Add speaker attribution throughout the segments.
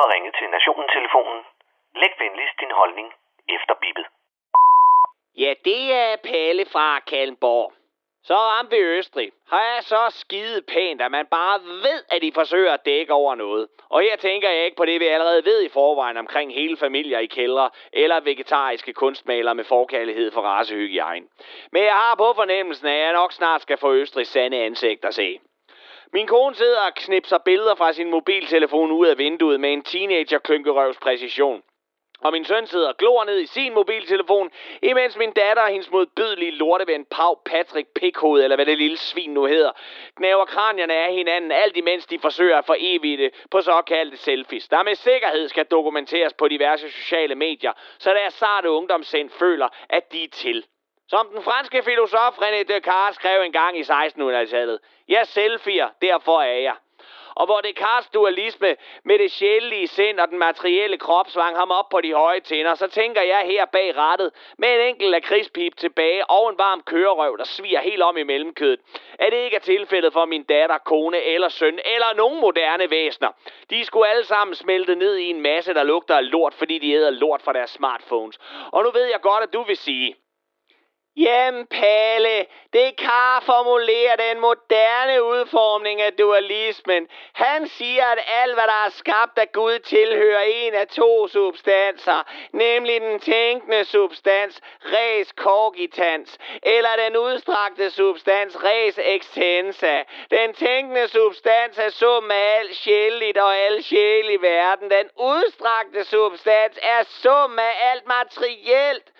Speaker 1: har ringet til Nationen-telefonen. Læg venligst din holdning efter bippet.
Speaker 2: Ja, det er Palle fra Kalmborg. Så om ved Østrig har jeg så skide pænt, at man bare ved, at de forsøger at dække over noget. Og her tænker jeg ikke på det, vi allerede ved i forvejen omkring hele familier i kældre, eller vegetariske kunstmalere med forkærlighed for racehygiejne. Men jeg har på fornemmelsen, at jeg nok snart skal få Østrigs sande ansigt at se. Min kone sidder og knipser billeder fra sin mobiltelefon ud af vinduet med en teenager klynkerøvs præcision. Og min søn sidder og glor ned i sin mobiltelefon, imens min datter og hendes modbydelige lorteven Pau Patrick Pikhoved, eller hvad det lille svin nu hedder, knæver kranierne af hinanden, alt imens de forsøger at forevige det på såkaldte selfies, der med sikkerhed skal dokumenteres på diverse sociale medier, så deres sarte ungdomssind føler, at de er til. Som den franske filosof René Descartes skrev engang i 1600-tallet, jeg selfier, derfor er jeg og hvor Descartes dualisme med det sjælelige sind og den materielle krop svang ham op på de høje tænder, så tænker jeg her bag rattet med en enkelt af krigspip tilbage og en varm kørerøv, der sviger helt om i mellemkødet. At det ikke er tilfældet for min datter, kone eller søn eller nogen moderne væsner. De skulle alle sammen smelte ned i en masse, der lugter af lort, fordi de æder lort fra deres smartphones. Og nu ved jeg godt, at du vil sige, Jamen, Palle, det kan formulere den moderne udformning af dualismen. Han siger, at alt, hvad der er skabt af Gud, tilhører en af to substanser, nemlig den tænkende substans, res cogitans, eller den udstrakte substans, res extensa. Den tænkende substans er sum af alt sjældent og al sjæl i verden. Den udstrakte substans er sum af alt materielt.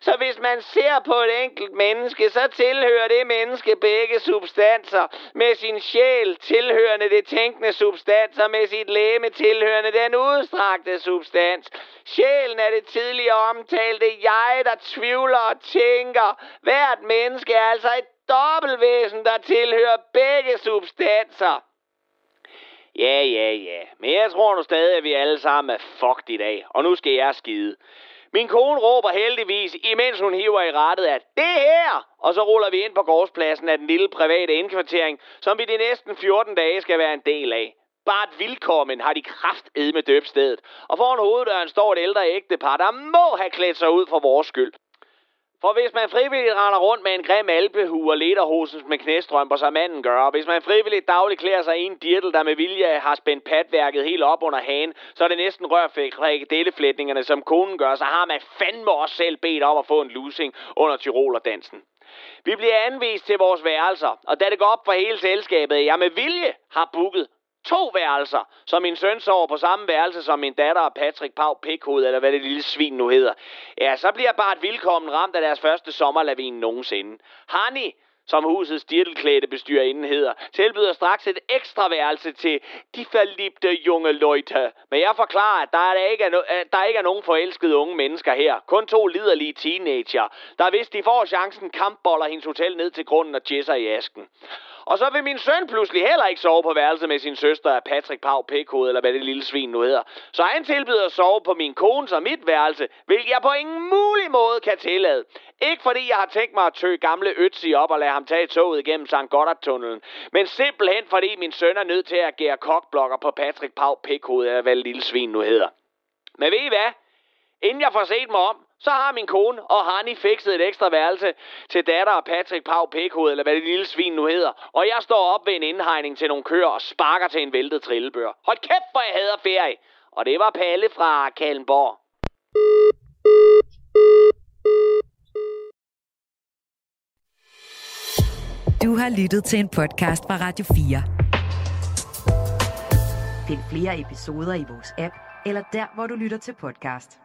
Speaker 2: Så hvis man ser på et enkelt menneske, så tilhører det menneske begge substanser. Med sin sjæl tilhørende det tænkende substans, og med sit læme tilhørende den udstrakte substans. Sjælen er det tidligere omtalte jeg, der tvivler og tænker. Hvert menneske er altså et dobbeltvæsen, der tilhører begge substanser. Ja, ja, ja. Men jeg tror nu stadig, at vi alle sammen er fucked i dag. Og nu skal jeg skide. Min kone råber heldigvis, imens hun hiver i rettet, at det her! Og så ruller vi ind på gårdspladsen af den lille private indkvartering, som vi de næsten 14 dage skal være en del af. Bare et vilkommen har de kraft med døbstedet. Og foran hoveddøren står et ældre ægtepar, der må have klædt sig ud for vores skyld. For hvis man frivilligt render rundt med en grim alpehue og lederhosens med knæstrømper, som manden gør, og hvis man frivilligt dagligt klæder sig i en dirtel, der med vilje har spændt patværket helt op under hagen, så er det næsten rørflætningerne, som konen gør, så har man fandme også selv bedt om at få en lusing under Tirolerdansen. Vi bliver anvist til vores værelser, og da det går op for hele selskabet, jeg med vilje har booket to værelser, så min søn sover på samme værelse som min datter og Patrick Pau Pikhoved, eller hvad det lille svin nu hedder. Ja, så bliver bare et vilkommen ramt af deres første sommerlavin nogensinde. Honey, som husets dirtelklædte bestyrerinde hedder, tilbyder straks et ekstra værelse til de forlipte junge løjte. Men jeg forklarer, at der, er ikke er no- der ikke er nogen forelskede unge mennesker her. Kun to liderlige teenager, der hvis de får chancen kampboller hendes hotel ned til grunden og jisser i asken. Og så vil min søn pludselig heller ikke sove på værelset med sin søster Patrick Pau Pekode, eller hvad det lille svin nu hedder. Så han tilbyder at sove på min kones og mit værelse, hvilket jeg på ingen mulig måde kan tillade. Ikke fordi jeg har tænkt mig at tø gamle Ötzi op og lade ham tage toget igennem St. Goddard-tunnelen, men simpelthen fordi min søn er nødt til at gære kokblokker på Patrick Pau Pekode, eller hvad det lille svin nu hedder. Men ved I hvad? Inden jeg får set mig om, så har min kone og Hani fikset et ekstra værelse til datter og Patrick Pau Pikhoved, eller hvad det lille svin nu hedder. Og jeg står op ved en indhegning til nogle køer og sparker til en væltet trillebør. Hold kæft, hvor jeg hader ferie! Og det var Palle fra Kallenborg.
Speaker 3: Du har lyttet til en podcast fra Radio 4. Find flere episoder i vores app, eller der, hvor du lytter til podcast.